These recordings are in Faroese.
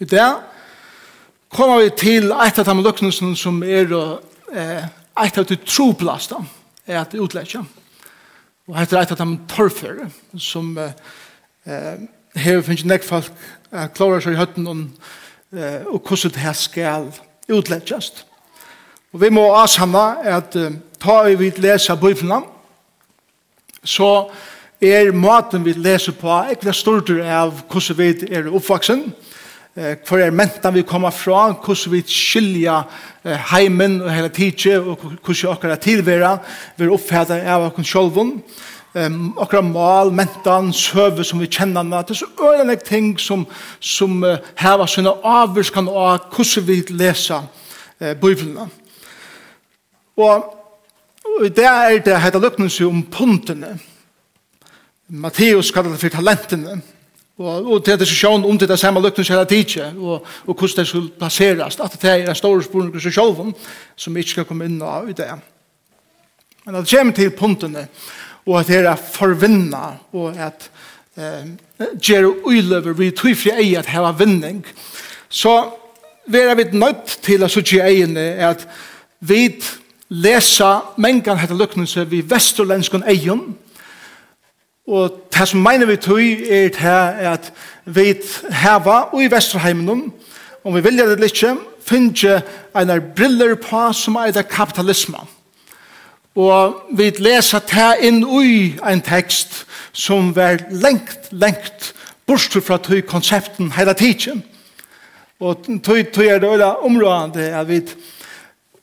I det kommer vi til et av de løknelsene som er eh, et av de troplasta er at utlegge. Og hette er et av de torfere som eh, her finnes nek folk eh, klarer seg i høtten om eh, og hvordan det her skal utlegges. Og vi må avsamle at eh, ta vi leser bøyflene så er maten vi leser på ikke stort av hvordan vi er oppvaksen, eh, för er mentan vi kommer fra, hur vi skilja eh, heimen og hele tidsje, og vi okkara tilvera vi er av okkara sjolvun, eh, okkara mal, mentan, søve som vi kjenner, det er så øyne ting som, som uh, heva avs avvurskan av hvordan vi lesa eh, bøyvlina. Og, og det er det heter løknelse om puntene, Matteus kallar det for talentene, Og, og til det sjón om til det samme løkten skal tidsje, og, og hvordan det skulle plasseres. At det er en stor spørning til sjålven, som vi ikke skal komme inn av i det. Men at det kommer til punktene, og at det er forvinna, og at eh, gjøre uiløver vi tog fri ei at heva vinning, så vi er vi nødt til at sutje eiene at vi lesa mengan hette som vi vesturlenskon eion, Og det som mener vi tog er det at vi heva og i Vesterheimen om vi vilja det litt finne en briller på som er det kapitalisme. Og vi leser det inn i en tekst som var lengt, lengt bort fra tog konsepten hele tiden. Og tog, tog er det øyla områdende at vi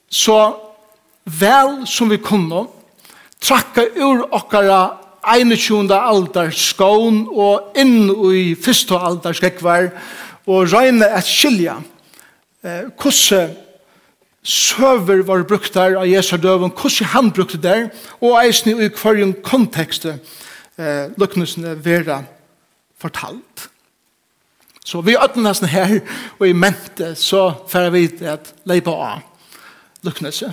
så vel som vi kunne trakka ur okkara 21. aldar skån og inn i 1. aldar skrekvar og røyne et skilja eh, hvordan søver var brukt der av Jesu døven, hvordan han brukte der og eisen i hverjum kontekst eh, lukknusene vera fortalt. Så vi ødnelasene her og i mente så får vi at leipa av lukknelse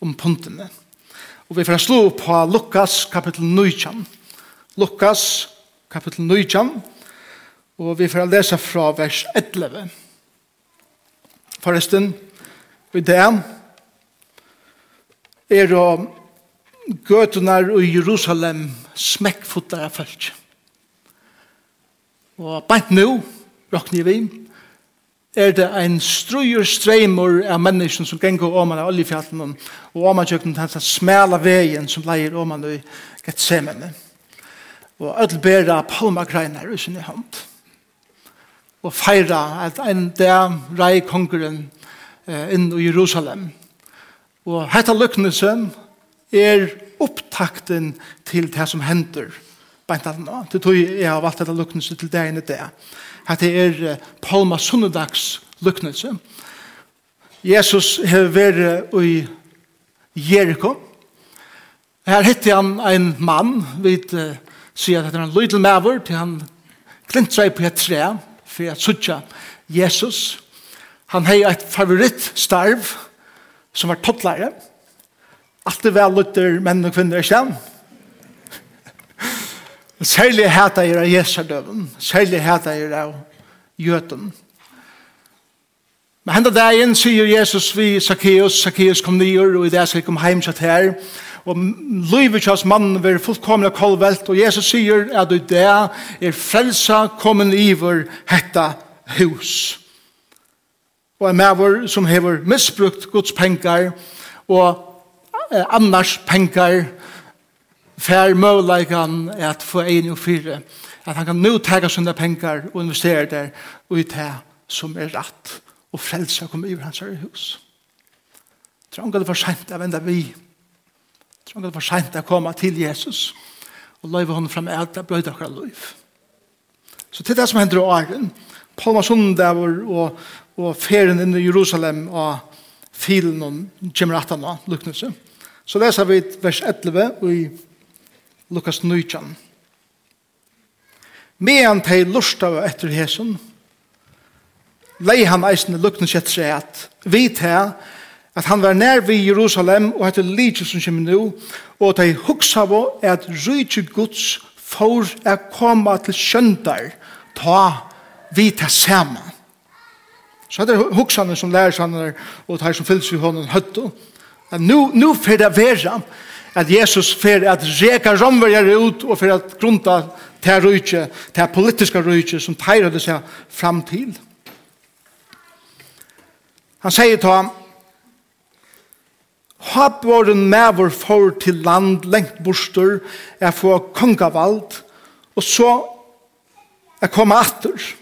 om puntene. Og vi får slå opp på Lukas kapittel 9. Lukas kapittel 9. Og vi får lese fra vers 11. Forresten, i det er å gøtene i Jerusalem smekkfotler av folk. Og bare nå, råkner vi, er det ein strujur streimur av mennesken som gengur man av oljefjallen og åman tjøkken til hans smela vegen som leier man i Gethsemane. Og öll bera palmagreinar i sin hånd Og feira at ein dag rei kongeren eh, inn i Jerusalem. Og hetta lyknesen er opptakten til det som hender. Beintallen, det tog jeg har valgt dette lyknesen til det ene. Det at det er Palma Sunnedags luknelse. Jesus har vært i Jericho. Her hittir han ein mann, vi uh, sier at det er en lydel maver, til han klint seg på et tre, for at sutja Jesus. Han hei et favorittstarv, som var tottlare. Alt er vel lytter menn og kvinner, i kjenn. Særlig heta er av Jesardøven. Særlig heta er av jøten. Men henda dagen sier Jesus vi Zacchaeus, Zacchaeus kom nyer, og i det skal jeg komme heim til her. Og livet kjøs mannen vil fullkomne kolvelt, og Jesus sier at i det er frelsa kommen iver hetta hus. Og en maver som hever misbrukt Guds penger, og eh, annars penger, fær møleikan at få ein og fire. At han kan nu tega sånne penger og investere der og i det som er rett og frelse å komme i hans hus Trang det for sent å vende vi Trang det for sent å komme til Jesus og løyve honom fram etter bløyde akkurat løyv Så til det som hender i åren Palma Sundavar og, og ferien inn i Jerusalem og filen om Jim Rattana, luknelse. Så leser vi vers 11 og i Lukas 9. Medan de lusta lustava etter hesen, lei han eisne lukten sett seg at vi til at han var nær ved Jerusalem og etter lydje som kommer nå, og de huksa på at rydje Guds for å komme til kjøndar, ta vi til sammen. Så det er hugsene som lærer seg og de som fylles i hånden høtto. At nu, nu får det være at Jesus fer at reka romverjare ut og fer at grunta til rujtje, til politiska rujtje som teir hadde seg fram til. Han sier til ham, Hap våren mever for til land lengt borster, er få kongavald, og så er komme atter.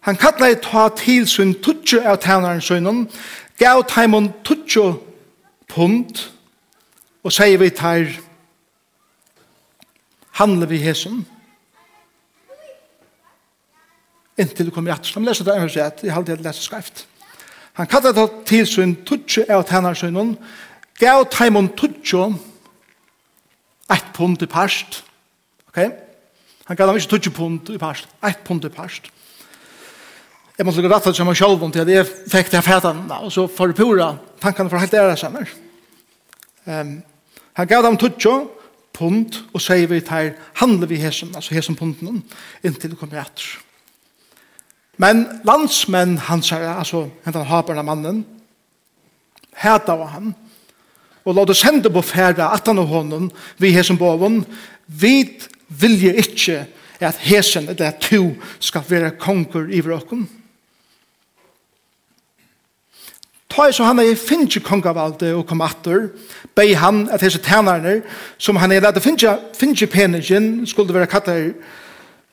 Han kallar ta til sin tutsi av tænaren sønnen, gav taimon tutsi punt, Og sier vi tar, handler vi hesen, inntil du kommer hjertet. Han leser det, jeg har sett, jeg har alltid lest skreft. Han kallar det til sin tutsje av tænarsønnen, gav taimon tutsje, ett pund i parst. Ok? Han gav dem ikke tutsje pund i parst, ett pund i parst. Jeg måtte lukke rattet som han sjølv om til at jeg fikk det her fætan, og så får du pura tankene for helt ære sammen. Um, Han gav dem tutsjo, pund, og sier vi tar, handler vi hesen, altså hesen punden, inntil det kommer etter. Men landsmenn han sier, altså hentan haberne mannen, heta var han, og la det sende på færre at han og hånden, vi hesen boven, vi vilje ikkje at hesen, det at to skal være konger i vråkken. Ta i så han er finnje kongavalde og kom atter, bei han at hese tænarne, som han er finnje, finnje penigen, skulle være kattar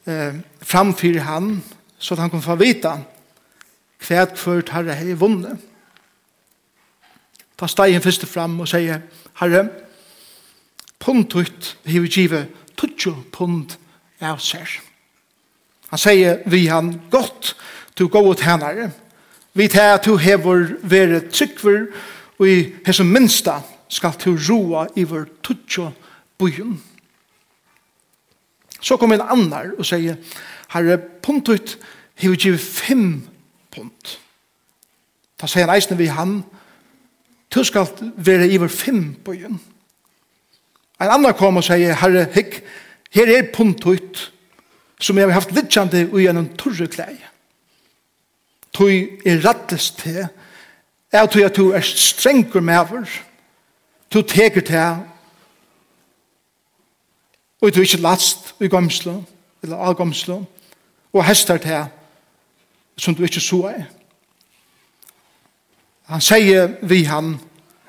eh, framfyr han, så at han kunne få vita hva kvart herre hei vunne. Ta stegen først fram og sier, herre, punt ut pundtut vi give tutsjo punt av sær. Han sier vi han godt, du gå ut hennare, Vi tar at du hever vere tryggver, og i hese minsta skal du roa i vår tutsjo byen. Så kom en annar og sier, herre, puntet hever givet fem punt. Da sier han eisne vi han, du skal vere i vår fem byen. En annar kom og sier, herre, hikk, her er puntet som jeg har haft littjande i en turreklei tui er rattest til, er tui at du er strengur mever, tu teker til, og du ikke last i gomslo, eller av gomslo, og hestar til, som du ikke så er. Han sier vi han,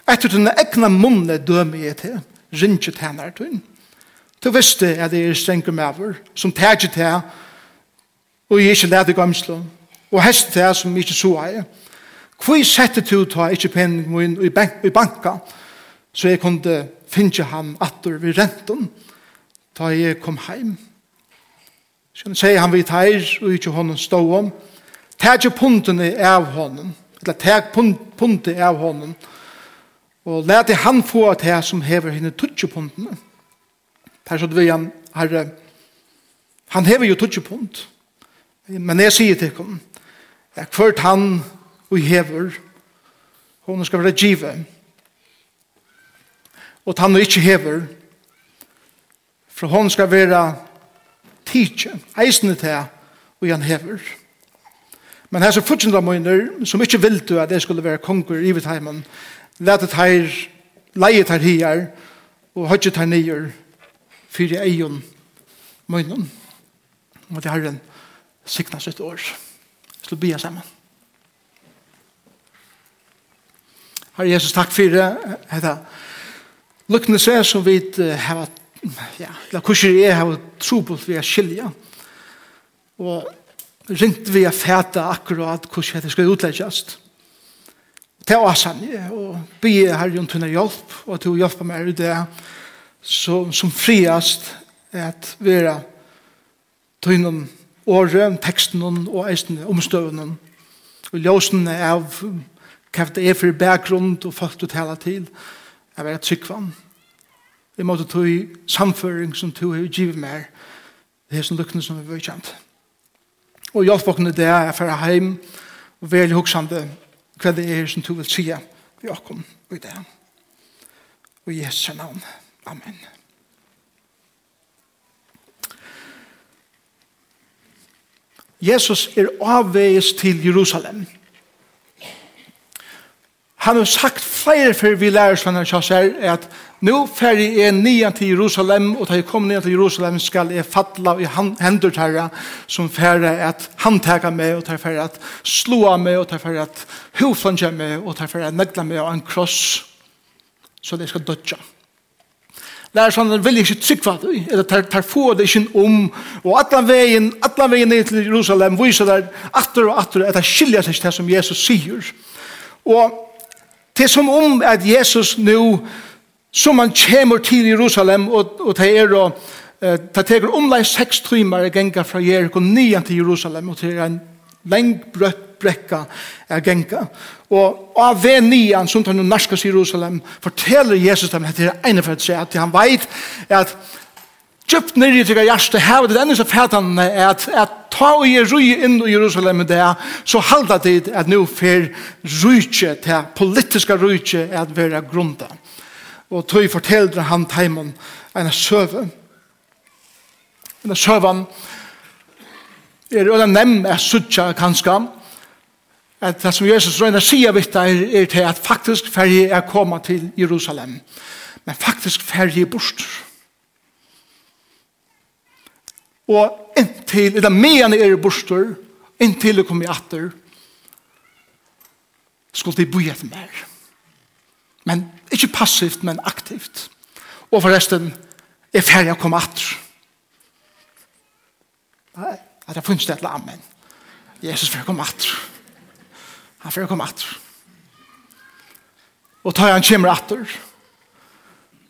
etter denne egna munne døme jeg til, rinje tæner til. Du visste at det er strengur mever, som teker til, og jeg ikke leder gomslo, og hest det som ikke så er. Hvor sette du ta ikke penning min i, bank, i banka, så jeg kunne finne han atter ved renten, da jeg kom heim. Så han sier han vidt her, og ikke hånden stå om, tag ikke puntene av hånden, eller tag puntet av hånden, og lærte han få at her som hever henne tutsi puntene. Per så du vil han, herre, han hever jo tutsi punt, men jeg sier til henne, Det er kvart han og hever. Hun skal være givet. Og han og ikke hever. For hun skal være tidsje, eisende til og han hever. Men her så fortsetter møyner, som ikke vil du at det skulle være konger i Vittheimen, letet her, leiet her her, og høytet her nye fyrir eion møynen. Og det har en sikna sitt år. Så skal jeg sammen. Herre Jesus, takk for det. Hette, lukkende seg som vi har ja, la kurser jeg har trobult vi er skilja. Og ringt vi er fæta akkurat kurser det skal utleggjast. Ta asan og be Herre om tunne hjelp og at du hjelper meg i det som, som friast er at vi er tunne året, teksten og eisen omstøvene. Og ljøsene av hva det er for bakgrunn og folk du taler til, er være tryggvann. Vi måtte ta i samføring som to har givet mer. Det er som lukkene som vi har kjent. Og hjelp åkne det er for heim og veldig hoksande hva det er som to vil sige vi åkken og i det. Og i Jesu navn. Amen. Jesus er avveis til Jerusalem. Han har sagt flere før vi lærer sånn her, at nå færre er nian til Jerusalem, og da jeg kom nian til Jerusalem skal jeg fatla i hendur herre, som færre at handtaka meg, og da færre at slå meg, og da færre at huflanja meg, og da færre at negla meg av en kross, så det skal dødja. Det er sånn, den vil ikke trykva det, eller tar, tar få det ikke om, og atlan veien, atlan veien ned til Jerusalem, viser der atter og atter, at det skiljer seg til det som Jesus sier. Og det er som om at Jesus nå, som han kommer til Jerusalem, og, og det er og, det teker omlai seks timer i genga fra Jericho nian til Jerusalem, og det er en lengt brøtt brekka er genga. Og av ved nian, som tar nu narskas i Jerusalem, forteller Jesus dem at det er ene for å si, at han veit at djupt nere i tykka hjärsta här var det enda som fätan er att, ta och ge rui in i Jerusalem det så halda det at nu fer rujtje, det politiska rujtje, er at vera grunda. Og tøy forteller han taimon en søve. En søvan er øyla nem er suttja kanska, at det som Jesus røyner sier vitt er, er til at faktisk ferie er kommet til Jerusalem. Men faktisk ferie er bort. Og inntil, eller medan er bort, inntil det kommer i atter, skulle de bo etter mer. Men ikke passivt, men aktivt. Og forresten, er ferdig å komme atter. Nei, det finnes det et eller men Jesus ferdig å komme atter. Nei, Han får komme atter. Og tar han kommer atter,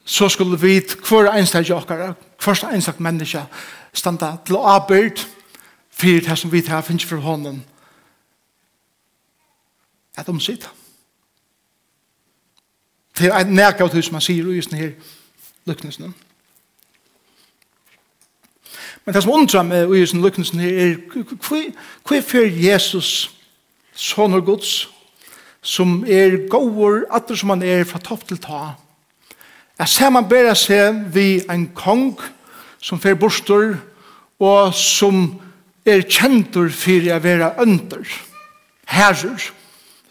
så skulle vi hver eneste jokkere, hver eneste menneske, standa til å arbeid for det som vi tar finnes for hånden. At de. Det er nærkje av det som man sier i denne her lykknesen. Men det som undrar meg i denne lykknesen her er, hva er for Jesus soner gods, som er gåur, atter som han er fra topp til ta. Jeg ser man bare se vi en kong, som fer bostor, og som er kjentur for å være under, herrer,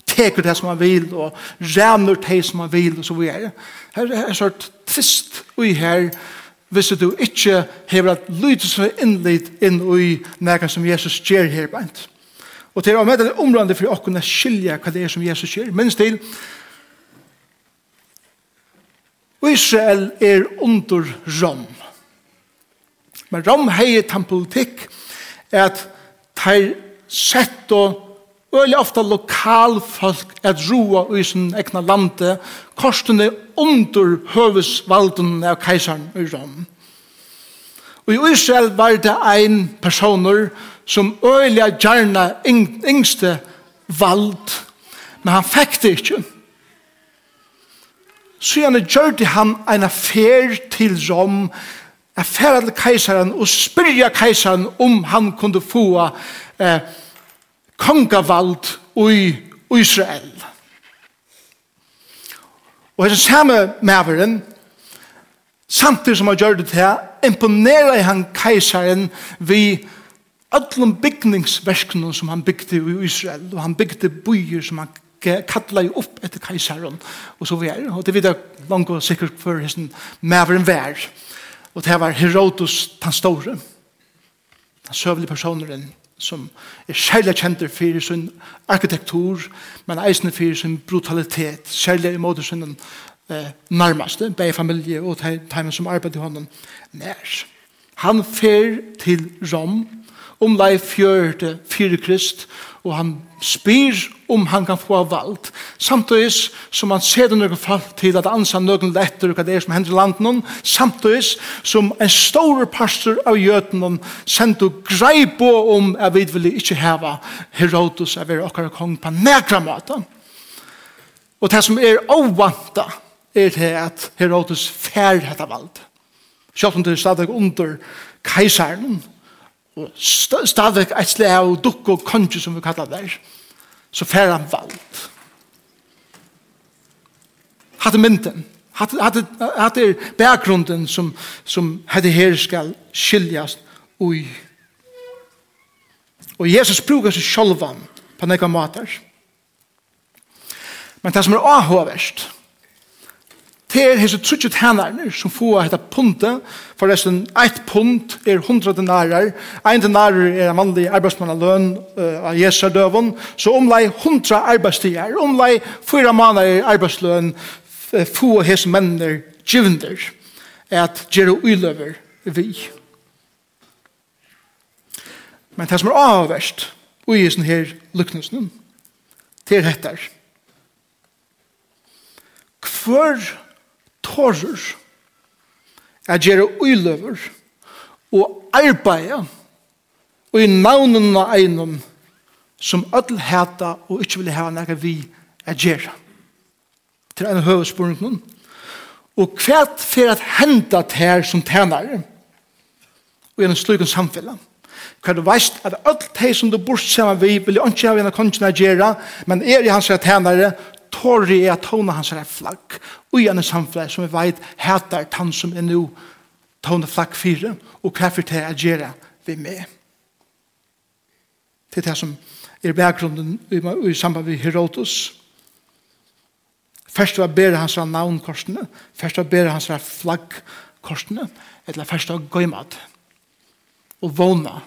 teker det som han vil, og renner det som han vil, og så videre. Her er en sort trist ui her, hvis du ikke hever at lydes for innlitt inn i nægget som Jesus gjør her, bænt. Og til å møte det området for å kunne skilje hva det er som Jesus gjør. Minns til, Israel er under Rom. Men Rom heier den politikk at de sett og Øyla ofta lokalfolk at roa i sin egna lande, korsene under høvesvalden av keisaren i Rom. Og i Israel var det ein personer som øyelig gjerna yngste vald. Men han fikk det ikke. Så gjerne gjør det han en affær til Rom, affær til keiseren, og spyrja keiseren om han kunne få eh, kongavald i Israel. Og hans samme maveren, samtidig som han gjør det til, imponerer han keiseren vi öllum byggningsversknum som han byggde i Israel og han byggde byer som han kalla jo upp etter kajsaren og så vi er, og det vidar langt og sikkert for hessen maveren vær og det var Herodos den store den søvlige personeren som er særlig kjent for sin arkitektur men eisne for sin brutalitet særlig i måte sin eh, nærmeste, bei familie og teimen som arbeid i hånden nær. Han fer til Rom om lei fjørte fire krist, og han spyr om han kan få valgt. Samtidig som han ser det noen fall til at ansa noen letter hva det er som hender i landen, samtidig som en stor pastor av jøten sendte greip om jeg vi ville ikke heva Herodes av er okkar kong på nekra måte. Og det som er avvanta er det at Herodes fær hetta vald. Sjølt om det er stadig under keisaren, og stadigvæk et slag av dukk og konge som vi kallar det så fer han vald. Hatt mynden hatt er bakgrunden som, som hadde her skal skiljas ui og Jesus brukar seg sjolvan på nekka matar men det som er avhåverst Det er hese trutje tænarne som får hette punte, forresten eit punt er hundra denarer, ein denarer er en vanlig arbeidsmannaløn uh, av Jesu døven, så omlai hundra arbeidstider, omlai fyra måneder arbeidsløn få hese menner givender, at gjerra uiløver vi. Men det som er avverst, og i sånne her luknusnen, det er hettar. Hvor tårer, at gjøre uiløver, og arbeide, og i navnen av egnom, som ødel heta og ikke vil ha nære vi er gjøre. Til en høvespunkten. Og hva for at hente til som tænare, og gjennom slukken samfunnet. Hva du veist at alt det som du bort sammen vi vil jo ikke ha en kongen å gjøre, men er i hans tænare, tårer jeg at tåne hans er flagg. Og gjerne samfunnet som vi vet heter han som er nå tåne flagg fire og kaffer til å gjøre vi med til det som er bakgrunden i samband med Herodos først var bedre hans navnkorsene først var bedre hans flaggkorsene eller først var gøymat og våna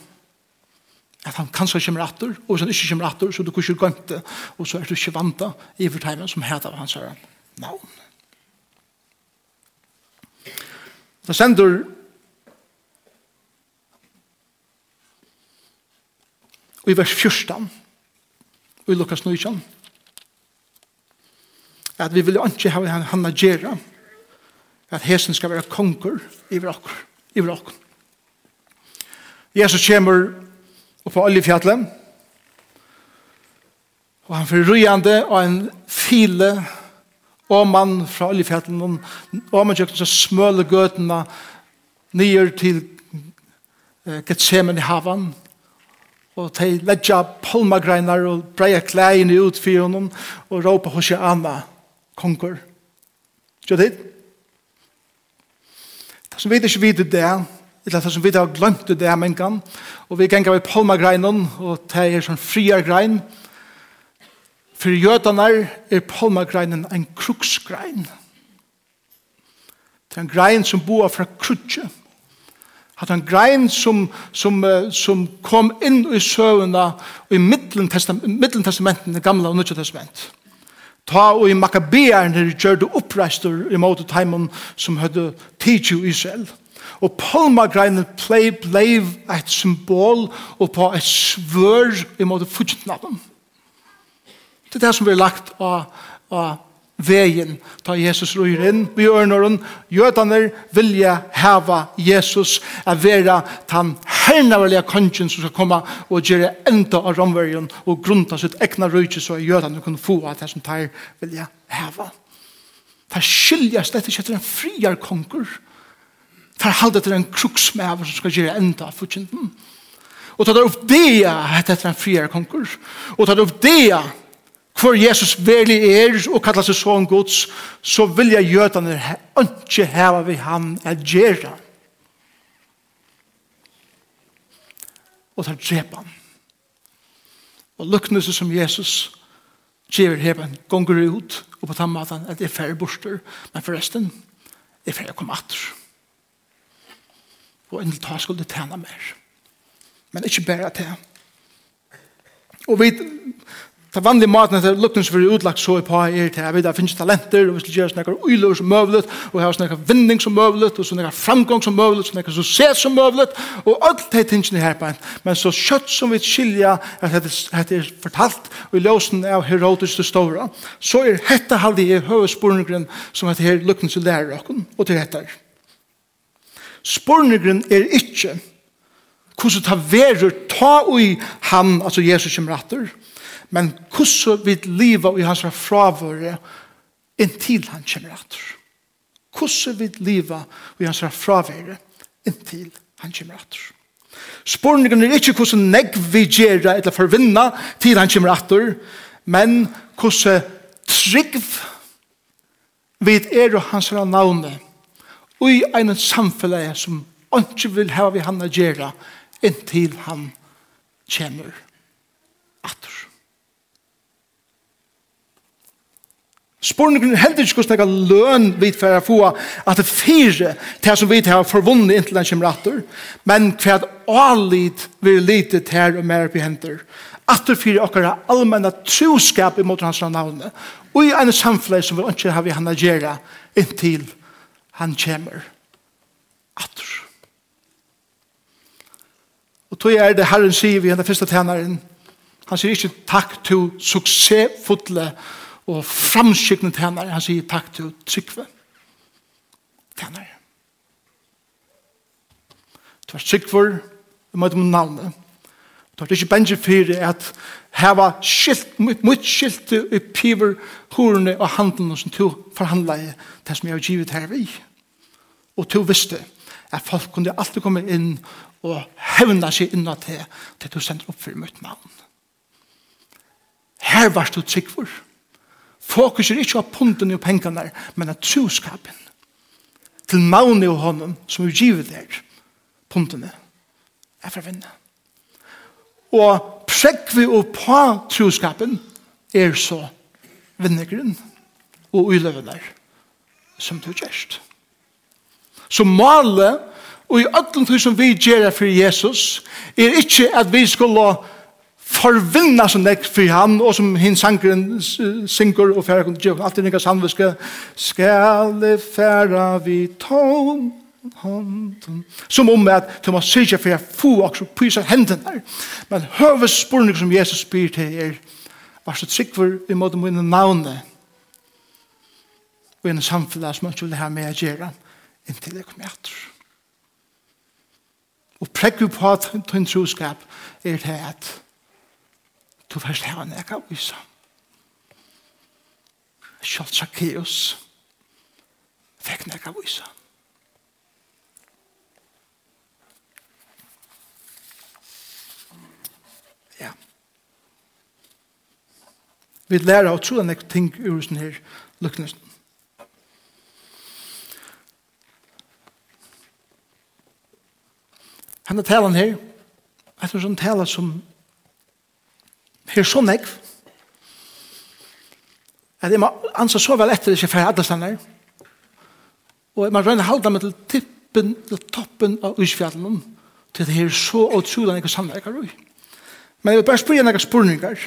at han kanskje kommer atter, og hvis han ikke kommer atter, så du kanskje gømt det, og så er du ikke vant i fortegnet som heter hans herre navn. Da sender i vers 14 og i Lukas 19 at vi vil jo ikke ha han å gjøre at hesen skal være konger i vrakker. Jesus kommer og på oljefjallet. Og han fyrir rujande og en file og mann fra oljefjallet og man kjøkken så smøle gøtene nyer til Gethsemen i havan og de ledja palmagreinar og breia klægene ut fyrir honom og råpa hos Anna konger. Gjør det? Det som vi ikke vet det er eller det som vi har glemt det her mennkene. og vi ganger vi palmagreinen, og det er sånn friar grein. For jødene er palmagreinen en kruksgrein. Det er en grein som bor fra krutje. Det er en grein som, som, som kom inn i søvnene i middeltestamenten, det gamle og nødvendig testamentet. Ta og i makabeerne gjør det oppreistor i måte teimen som hadde tidsi i Israel. Og palmagreinen blei blei et symbol og på et svør i måte fortsatt av dem. Det er det som blir lagt av, av vegen da Jesus røyer inn Vi gjør når hun Jødene vilja heva Jesus a vera den hernaverlige kongen som skal komme og gjøre enda av romverjen og grunta sitt egna røyke så jødene kunne få av det som tar vilja heva. Det skilja slett ikke etter en friar konger forhalde til en kruksmæver som skal gjøre enda av fortjenten. Og ta det opp det etter en friere konkurs. Og ta det opp det hvor Jesus veli er og kallar seg sånn gods, så vil jeg jødene ikke heva vi han er gjøre. Og ta drepa han. Og lukknelse som Jesus gjør heben gonger ut og på tammaten at det er færre borster, men forresten, det er færre kom atter og en ta skulle tjene mer. Men ikke bare til. Og vi, den vanlige maten etter lukten som vi utlagt så i på er til, jeg vet det finnes talenter, og vi skal gjøre snakker uiløver som møvlet, og her snakker vinning som møvlet, og snakker framgång som møvlet, snakker success som møvlet, og alt de tingene her på en. Men så kjøtt som vi skilja at dette er fortalt, og i løsen av Herodes det store, så er dette halde i høvesporengren som heter her lukten som lærer okken, og til dette er. Spurningren er ikke hvordan ta verur ta ui han, altså Jesus som ratter, men hvordan vi liva i hans fravøre inntil han kommer ratter. Hvordan vi liva i hans fravøre inntil han kommer ratter. Spurningen er ikke hvordan negg vi gjerra eller forvinna til han kommer ratter, men hvordan trygg vi er og hans navnet i en samfunn som ikke vil ha vi han å gjøre inntil han kommer atter. Spurningen heldig ikke hvordan jeg løn vidt for å få at det fire til som vidt har forvunnet inntil den kommer atter, men hva at allit vil lite til og mer på henter. Atter fire okkar har allmenna troskap imot hans navne og i en samfunn som vi ikke har vi han å gjøre inntil han kommer atter. Og tog er det Herren sier vi henne første tjeneren, han sier ikke takk til suksessfulle og framskikkende tjenere, han sier takk til trykve tjenere. Du er trykver, du møter med navnet, Du er ikke bensje for at her var skilt, mot skilt i piver, horene og handen som to forhandla i det som jeg har givet her vi. Og to visste at folk kunne alltid komme inn og hevna seg inna til til du sender opp for mitt navn. Her var du trygg for. Fokus er ikke av punten og pengene, men av troskapen. Til navnet og hånden som er givet der, puntene, er for å vinne. Og pregvi og på troskapen er så vinnegrunnen og uløvenar som du gjerst. Så målet, og i öllum því som vi gjerra for Jesus, er ikke at vi skulle forvinna som nek for han, og som hin sangren synger og færa kundi djevk, alltid nekka samviske, skal det færa vi tån, hånden. Som om at du må sykja for jeg få også pysa hendene der. Men høves spurning som Jesus spyr til er var så trygg for i måte mine navne og i en samfunn som man skulle ha med å gjøre inntil jeg kommer etter. Og prekku på at din troskap er det at du først har en eka vise. Kjalt Zacchaeus fikk en eka vise. Ja. Vi lærer å tro en ting ur sånn her lukknesen. Henne talen her, etter en sånn tale som her så nekv, at jeg må ansa så vel etter ikke færre alle stedene. og jeg må rønne halda meg til tippen, til toppen av Ísfjallen, til det her så utrolig ikke sannet jeg kan roi. Men jeg vil bare spyrja nekka spurningar,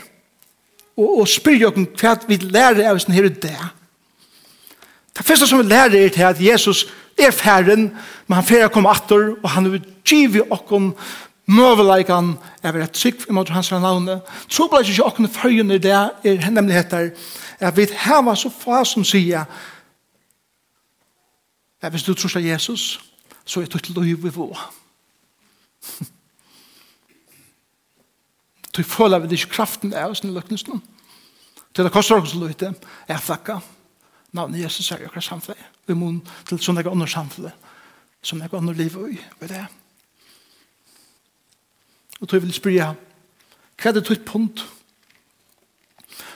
og, og spyrja okken hva vi lærer av sånn her i det. Det første som vi lærer er til at Jesus er færen, men han færer kom atter, og han vil give okken møveleikan er et trygg i måte hans navne. Så ble ikke okken i det er nemlig heter at vi hava så få som sier at hvis du tror Jesus, så er ditt liv i vår. Du føler vi ikke kraften av oss i løkningsen. Til det koster oss løyte, er flakka navnet Jesus er i okra samfunn. Vi må til sånn jeg ånder samfunn, som jeg andre liv i, og det. Og tog vil spyrja, hva er det tog punkt?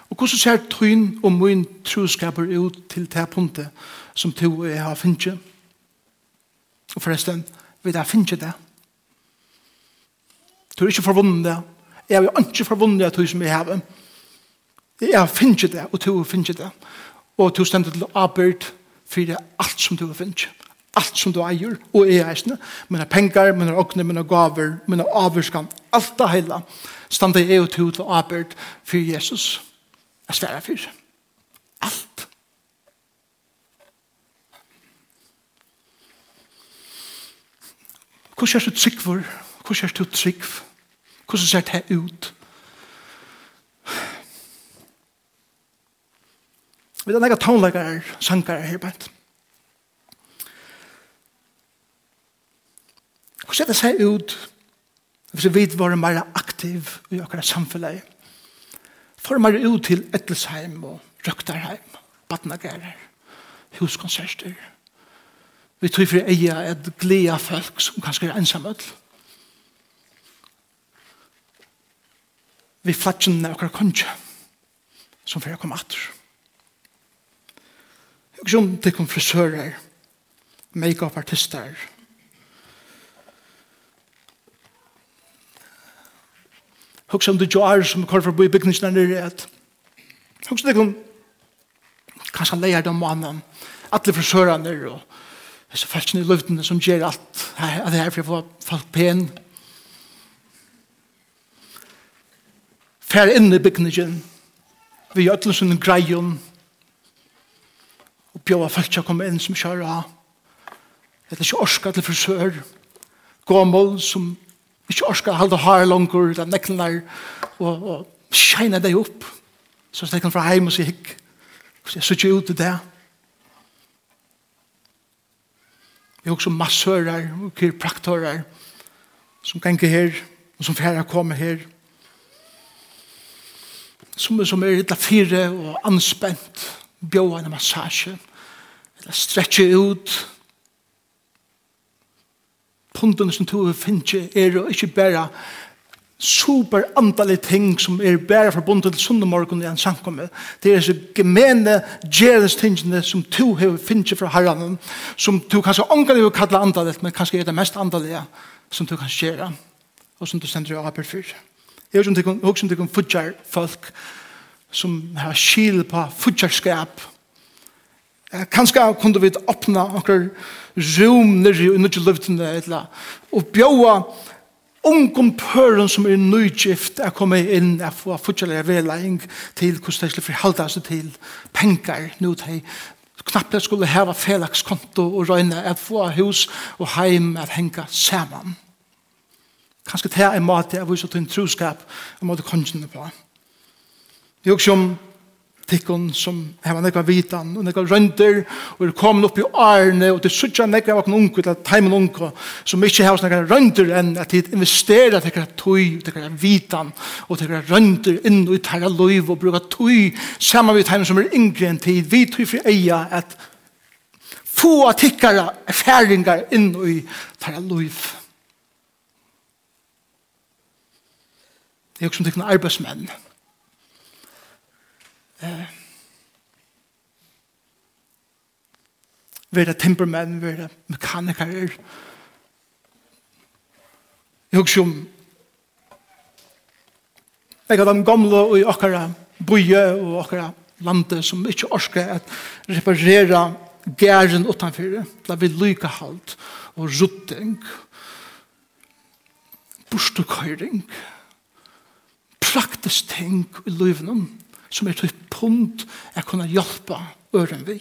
Og hvordan ser tøyen og min troskaper ut til det punktet som tog og jeg har finnet? Og forresten, vil jeg finne det. Du er ikke forvunnet det. Jeg er ikke forvunnet det tog som jeg har. Jeg har finnet det, og tog har finnet det og du stendur til arbeid for alt som du har finnet allt som du eier, og er eisne, mine er pengar, men åkne, mine gaver, mine avvurskan, alt det heila, standa jeg og tog til arbeid for Jesus. Jeg sverar for. Alt. Hvordan er du trygg for? Hvordan er du trygg? Hvordan ser det ut? Vi er nekka tónleikar, sangar her bænt. Hvordan ser det seg ut hvis vi var mer aktiv i okkara samfunnet? For meira ut til Ettelsheim og Røkterheim, Batnagerer, huskonserter. Vi tror for eia et gleda folk som kanskje er ensamøll. Vi flatsen av okkara konja som fyrir kom atur. Hugg som kom frisører, make-up artister. Hugg som du jar som kvar for bo i bygningsen bygningsna nere et. Hugg som tikkum kanskje leier dem og annan. Atle frisørene og disse falskene i luftene som gjør alt at det her for å få folk pen. Fær inn i bygningen. Vi gjør alle sånne greier bjóða folk til å komme inn som kjører av. Det er ikke orska til frisør. Gåmål som ikke orska å har langer, eller nekler, og, og skjene deg opp. Så jeg kan fra heim og si hikk. Så jeg sitter ut i det. Vi har også massører og kirpraktører som ganger her, og som færre kommer her. Som, som er litt fire og anspent, bjóða en massasje til stretche ut. punten som tog finner er jo ikke bare super antallet ting som er bare forbundet til sundemorgen i en samkomme. Det er så gemene gjeres tingene som to har finnet fra herren, som to kanskje ångelig vil kalle antallet, men kanskje er det mest antallet som to kan gjøre, og som du sender jo arbeid for. Jeg vet ikke om det kan fudger folk som har skil på fudgerskap, Kanskje kunne vi åpne noen rum nere i nødvendig løftene, eller, og bjøve ungen pøren som er nødgift er komme inn og få fortsatt veleing til hvordan de skulle forholde seg til penger nå til knappt skulle heva felakskonto og røyne at få hus og heim at henga saman. Kanskje det er en måte jeg viser til en troskap jeg måte kongjene på. Det er også om tikkun som hefa nekva vitan og nekva røndir og er komin upp i arne og til suttja nekva vakna okkur ungu til taimun ungu som ikkje hefa nekva røndir enn at de investera tekra tui tøy til vitan og tekra røndir inn og i tæra loiv og bruka tui saman vi taimun som er yngre enn tid vi tui fri eia at få tikkara erfaringar inn og i tæra loiv Det er jo som tikkna arbeidsmenn eh, være temperament, være mekanikere. Jeg husker om jeg hadde de gamle i okkara bøye og okkara landet som ikke orsker at reparera gæren utanfor. Da vi lykke halt og rutting, bostukøyring, praktisk ting i livene som er til punkt jeg kunne hjelpe øren vi.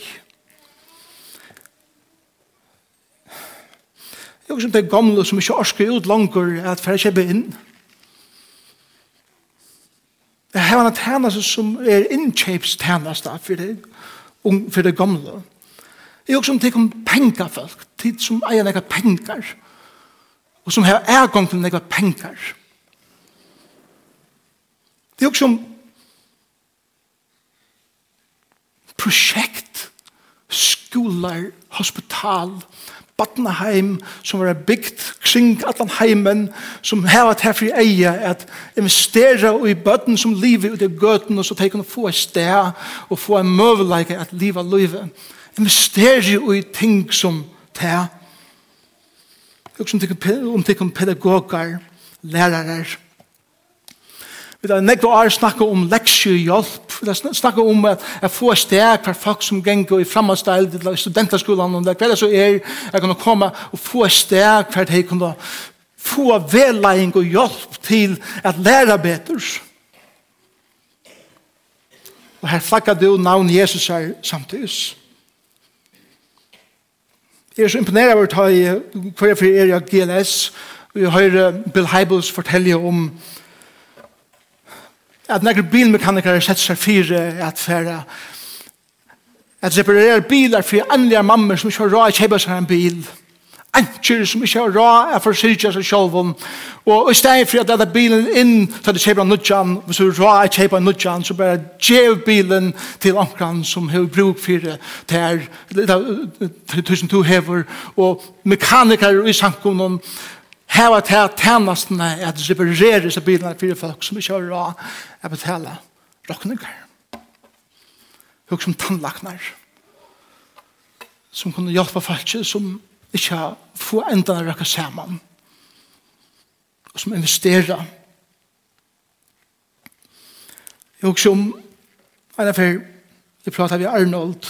Jeg er som det gamle som ikke orsker ut langer at for jeg kjøper inn. Jeg har en tjeneste som er innkjøpstjeneste for det, for det gamle. Jeg er også som det om pengafolk, tid som eier noen penger, og som har ergang til noen penger. Det er også som prosjekt, skolar, hospital, Batnaheim, som var bygd kring allan heimen, som heva til fri eia, at investera i bøtten som livet ut i gøten, og så tenker hun få et sted, og få en møveleike at livet livet. Investera i ting som det. Og som tenker pedagogar, lærere, Vi har nekva år snakka om leksjuhjelp, vi har snakket om at jeg få steg for folk som ganger i framadstil til studenterskolen. og hver det så er, jeg kan komme og få steg for at jeg kan få vellegging og hjelp til at lære bedre. Og her flakker du navn Jesus her samtidig. Jeg er så imponeret over hva jeg er i GLS, Vi har Bill Heibels fortelle om at nekker bilmekanikere setter seg fire at fære at reparere bilar for anlige mammer som ikke har råd å kjøpe seg en bil antjer som ikke har råd å forsyrke seg selv og i stedet for at dette bilen inn til at du kjøper en nudjan hvis du har råd å kjøpe en nudjan så bare gjev bilen til omkran som har bruk for det til tusen to hever og mekanikere i samkommunen Her var det tjenestene at reparerer seg bilene for folk som ikke har råd å betale råkninger. Folk som tannlakner. Som kunne hjelpe folk som ikke har få enda å røkke sammen. Og som investerer. Jeg husker om en av jeg pratet med Arnold,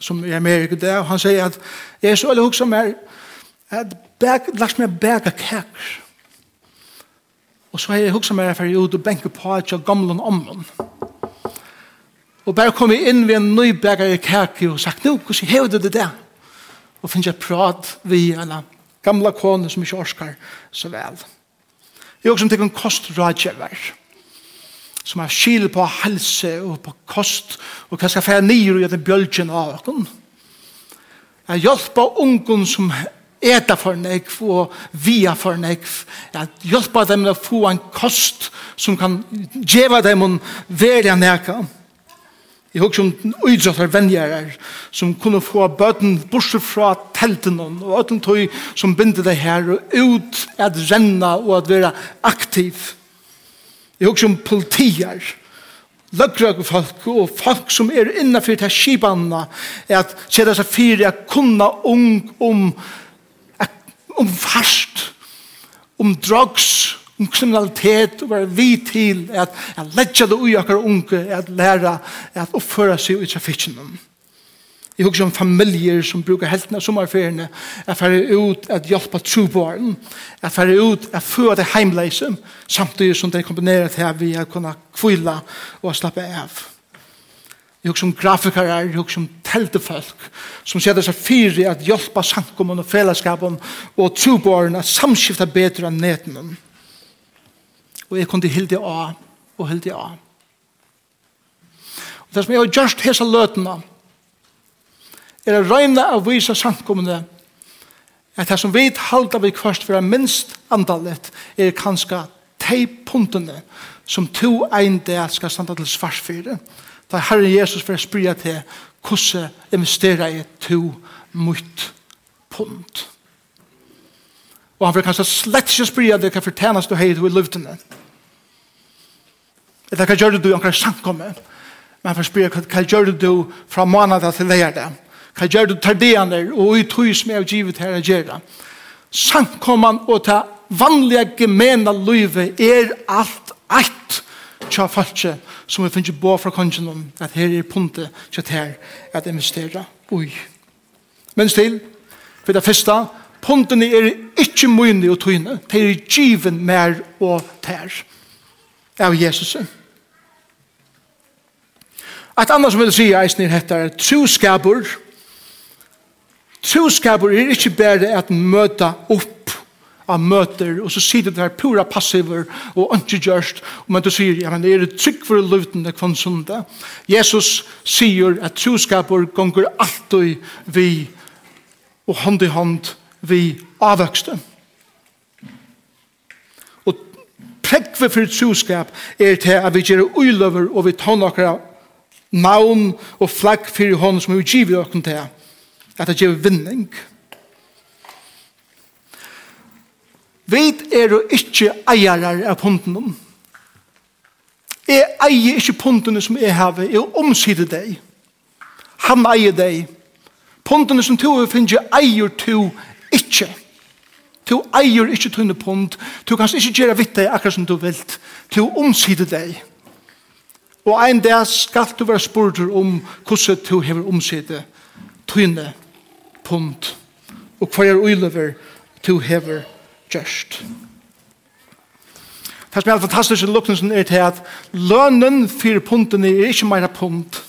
som er med i Amerika og han sier at jeg er så veldig husker mer at Bæk, lagt meg bæka kæker. Og så har jeg hukset meg for jeg ut og benke på et av gamlen ommen. Og bare kom jeg inn ved en ny bæk av kæker og sagt, nå, hvordan hever du det der? Og finner jeg prat vi en gamla kone som ikke orskar så vel. Jeg har også tenkt en kostrådgjøver som har skil på helse og på kost og hva skal fære nyr og gjøre bjølgen av åkken. Jeg hjelper ungen som eta for nekv og via for nekv. At hjelpa dem å få en kost som kan djeva dem å være nekva. Jeg husker om uidrottar venjarar som kunne få bøten bortsett fra telten og øten tog som binder det her og ut at renna og at være aktiv. Jeg husker om politier løggrøk folk og folk som er innenfor til skibanna er at kjeder seg fire at kunna ung om um, om fast, om drugs, om kriminalitet, og være vi til at, at letja det ui akkur unge, at læra, at oppføre seg i trafikken. Jeg husker om familier som brukar helten av sommerferiene, at færre ut at hjelpa trobaren, at færre ut at føre det heimleise, samtidig som det kombinerer det her vi har kunnet kvila og slappe av. Jeg husker som grafikere, jeg husker som teltefolk, som sier seg fire at hjelpe sankommen og fellesskapen og trobårene at samskifta bedre enn neten. Og jeg kunne hilde av og hilde av. Og det som jeg har gjort hese løtene, er å regne av vise sankumene at det som vi halda vi kvart for minst andalet er kanskje teipuntene som som to ein del skal standa til svars for det. Da Herre Jesus for å spyrja til hvordan investera i to mot pund. Og han vil kanskje slett ikke spyrja det hva fortjenes du hei i luftene. Eller hva gjør du i omkring samkomme? Men han vil spyrja hva gjør du fra måned til lærdag? Hva gjør du tardeaner og i tog som jeg har givet her å gjøre? Samkomman og ta vanliga gemena løyve er alt eit tja falskje som vi finner bo fra kongen om at her er punte tja ter at investera ui. Men still, for det første, puntene er ikke mye og tøyne, det er given mer og ter av Jesus. Et annet som vil si eisen er heter troskabur. Troskabur er ikke bare at møta opp av møter, og så sier det der pura passiver, og ikke gjørst, men du sier, ja, men er det trygg for løyten det kvann sunda? Jesus sier at troskaper gonger alltid vi, og hånd i hånd vi avvøkste. Og prekve for troskap er til at vi gjør uiløver, og vi tar noen navn og flagg for hånd som vi giver oss til, at det gjør vinning. Vi er jo ikke eiere av pundene. Jeg eier ikke pundene som jeg har. Jeg omsider deg. Han eier deg. Pundene som du finner eier du ikke. Du eier ikke tunne punt. Du kan ikke gjøre vitt deg akkurat som du vil. Du omsider deg. Og en dag skal du være spurt om hvordan du har omsider tunne punt. Og hva er uiløver du har omsider gjørst. Det som er fantastisk i lukkelsen er til at lønnen for punten er ikke mer punt.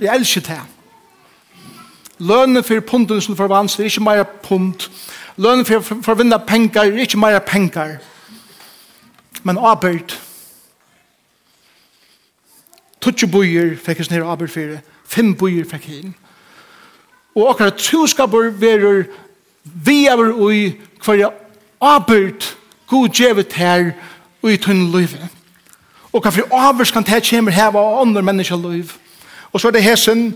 Jeg elsker det. Lønnen for punten som forvans er ikke mer punt. Lønnen for, for, for å vinne penger er ikke mer penger. Men arbeid. Tutsi bøyer fikk jeg snir arbeid for det. Fem bøyer fikk jeg inn. Og akkurat troskaper verur vi er i hver Abert, god djevet her, og i tunn løyve. Og hva for avers kan det kommer her av andre mennesker løyv. Og så er det hesen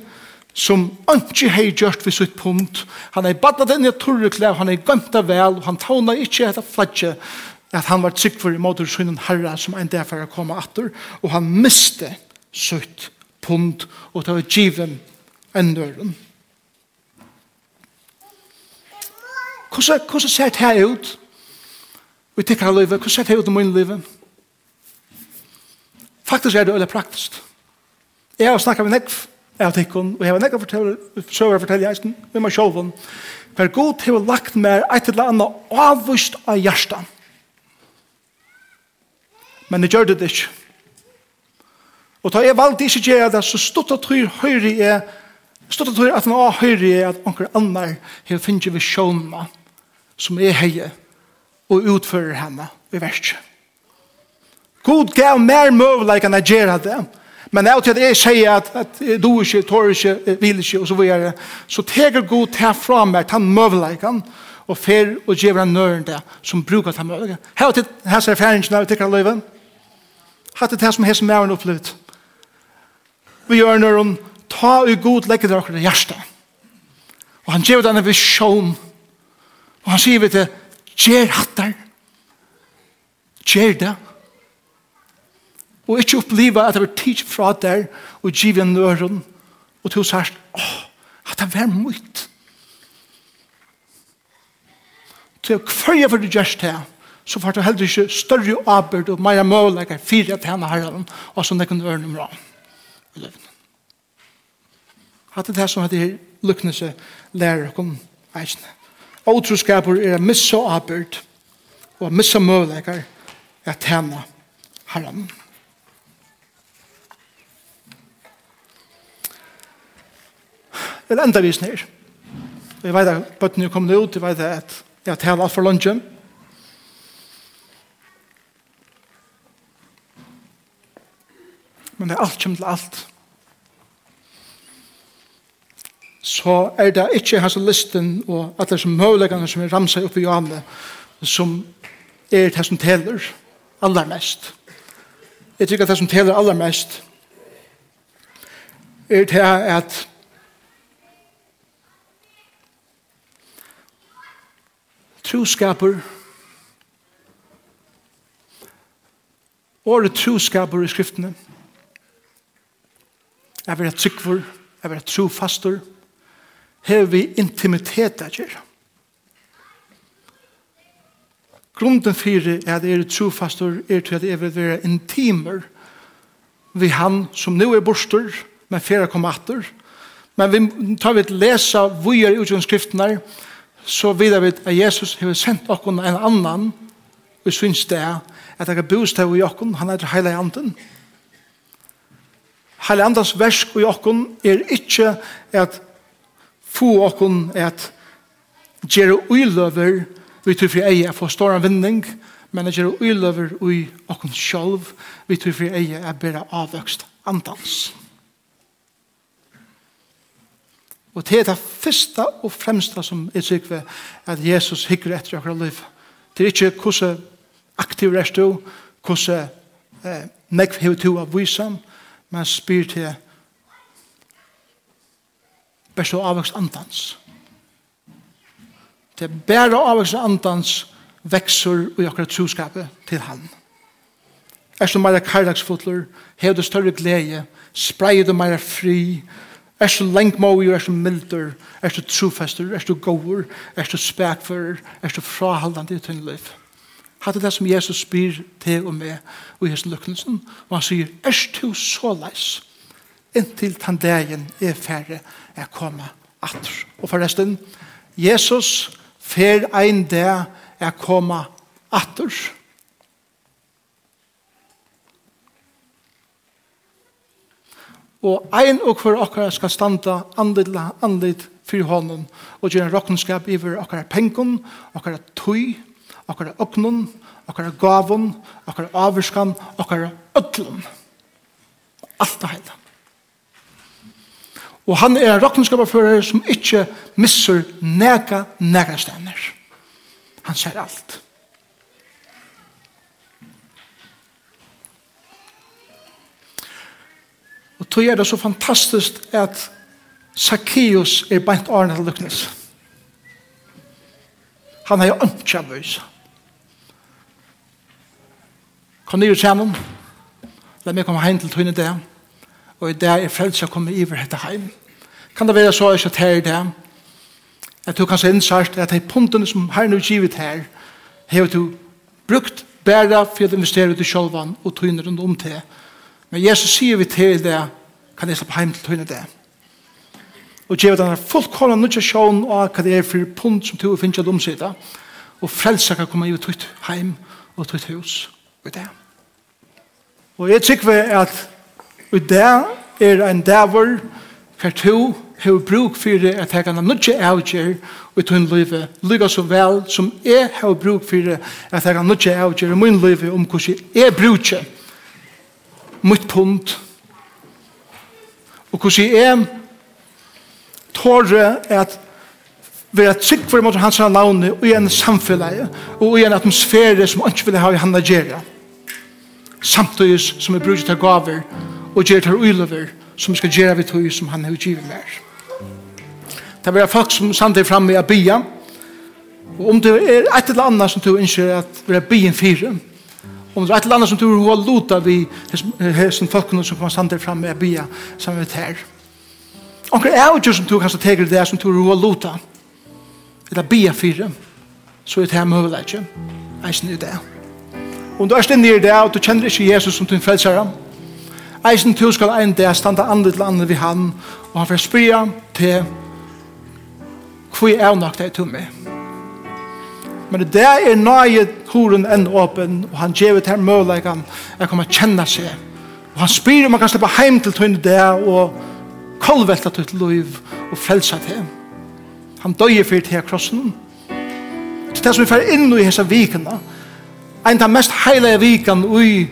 som ikke har gjort ved sitt punkt. Han er badet inn i torreklæv, han er gømt av vel, og han tåna ikke etter fladje at han var trygg for i måte synen herre som en dag for å komme atter, og han miste sitt punkt og det var givet en nøren. Hvordan ser det her ut? Vi jeg av livet, hvordan sett jeg ut i min livet? Faktisk er det veldig praktisk. Jeg har snakket med nekv, jeg har tikkun, og jeg har nekv søver å fortelle jeg, med meg selv, for god til å lagt meg et eller annet avvist av hjertet. Men jeg gjør det ikke. Og da jeg valgte ikke gjøre det, så stod det tror høyre jeg, stod det tror at han har høyre jeg, at anker annar, har finnet vi sjånene, som er heier, og utfører henne i verset. God gav mer møvleikan at gjøre det, men jeg til at jeg sier at, at du ikke, tår ikke, vil ikke, og så videre, så teker God til fra meg, ta møvleikan, og fer og gjør han nøren det, som bruker ta møvleikan. Her til hans erfaringen av tekker løyven, hatt det som hans mæren opplevd. Vi gjør når hun ta i god legger dere hjertet. Og han gjør denne visjon, og han sier vi til Gjer hattar. Gjer det. Og ikke oppleva at det var tid fra der og givet nøren og til sørst, åh, at det var mye. Til hver jeg for det gjørst her, så var det heller ikke større arbeid og mer måleggere fire til henne herren og så nekken øren om rann. Hatt det her som heter seg lærer om eisene. Åtroskaper er å missa arbeid og å missa møvleikar at tjene herren. Det er enda vis nere. Jeg vet at bøttene er kommet ut, jeg vet at jeg har talt alt for lunsjen. Men det er alt kommer til alt. så er det ikke hans listen og at det er som mølegene som er ramset oppe i Johanne som er det som teler allermest. Jeg tykker at det som teler allermest er det at troskaper året troskaper i skriftene er vi at trykver, er vi at trofastor, har vi intimitet av gjøre. Grunden fyrir er at er trofastor er til at jeg vil være intimer vi han som nu er borster, men fyrir kommer atter. Men vi tar vi et lesa vujer i utgjønskriftene, så vidar vi at Jesus har sendt okkon en annan vi syns det at det er bostav i okkon, han er heilig anden. Heilig andans versk i okkon er ikkje at få okkon at gjere uiløver vi tror for eie for stor vinning men at gjere uiløver ui okkon sjolv vi tror for eie er bare avvøkst andans. Og det er det første og fremste som er sikve at Jesus hikker etter akkurat liv det er ikke hvordan aktiv rest du hvordan eh, nekv hever du av visan men spyr til bare og avvokst andans. Det er bare avvokst andans vekser og akkurat troskapet til han. Er så meira karlagsfotler, hev du større glede, spreier du meira fri, er så lengmåi er så milder, er så trofester, er så gåur, er så spekfører, er så frahaldande i tunn liv. Hatt det som Jesus spyr til og med og i hans lukkelsen, og han sier, er du så leis? inntil den dagen er færre er koma atter. Og forresten, Jesus fer ein dag er koma atter. Og ein og hver okkar skal standa andidla andid fyrir honom og gjøre rokkenskap rokenskap iver okkar pengon, okkar tøy, okkar oknun, okkar gavun, okkar avvurskan, okkar ötlun. Alt det heila. Og han er en råkenskaperfører som ikke misser nega, nega stender. Han ser alt. Og tog er det så fantastisk at Zacchaeus er beint årene til lyknes. Han er jo ønskja bøys. Kom ned i tjenom. La meg komme hjem til tøyne det. Og i dag er frelse å komme iver etter heim. Kan det være så ikke at her i det? at du kan se innsart at de punktene som har nå givet her, har du brukt bæra for å investere ut i sjølvan og tøyne rundt om til. Men Jesus sier vi til det, kan jeg slappe heim til tøyne det. Og gjør denne fullkomne nødvendig sjån av hva det er for punkt som du finner til omsida, og frelse kan komme iver tøyt heim og tøyt hus. Og det. Og jeg tykker at Og det er en dæver hver to har bruk for at jeg kan ha nødje avgjør i tunn livet, lykke så vel som jeg har bruk for at jeg kan ha nødje avgjør i min livet om hvordan jeg bruker mitt punkt og hvordan jeg tårer at vi er trygg for mot hans navn og i en samfunn og i en atmosfære som han ikke vil ha i handa gjøre samtidig som vi bruker til gaver og gjør til ulover som skal gjøre vi tog som han har givet mer. Det er folk som samt er framme i bya, og om det er et eller annet som du ønsker at vi er byen fire, om det er et eller annet som du har lota vi hessen folkene som kommer samt er framme i bya sammen med her. Onker er jo som du kanskje teker det som du har lota eller bya fire, så er det her mulighet ikke. Eisen er det. Om du er stinn i det, og du kjenner ikke Jesus som din ham Eisen tu skal ein dag standa andre til andre vi han, og han får spria til hvor er nok det er til meg. Men det er nøye horen enn åpen, og han gjevet her møleikene, jeg kommer kjenne seg. Og han spyr om han kan slippe heim til tøyne der, og kolvelta til liv, og frelsa til. Han døye fyrir til krossen. Til det som vi fyrir inn i hese vikene, en av mest heilige vikene i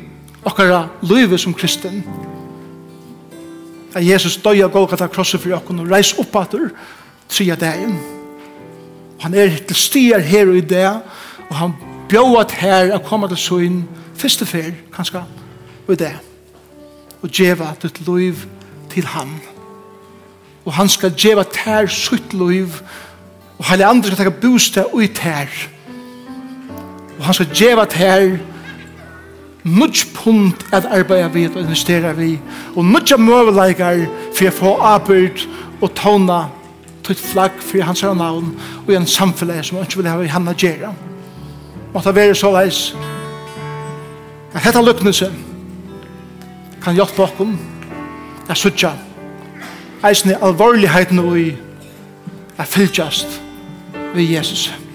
okkara livet som kristen. At Jesus døy av Golgata krosset for okken og reis opp atur tria dagen. Han er til stier her og i det, og han bjóat her a koma til søyn fyrste fyr, kanska, og i det. Og djeva ditt liv til han. Og han skal djeva tær sutt liv, og heile andre skal taka bostad og her. tær. Og han skal djeva tær nødt punt at arbeida vi og investera vi, og nødt møveleikere for å få arbeid og tåna til flagg for hans navn og i en samfunn som ikke vil ha i henne gjøre. Måtte være så leis at dette lykkelse kan hjelpe okkom er sutja eisne alvorligheten og i er fylgjast ved Jesus. Amen.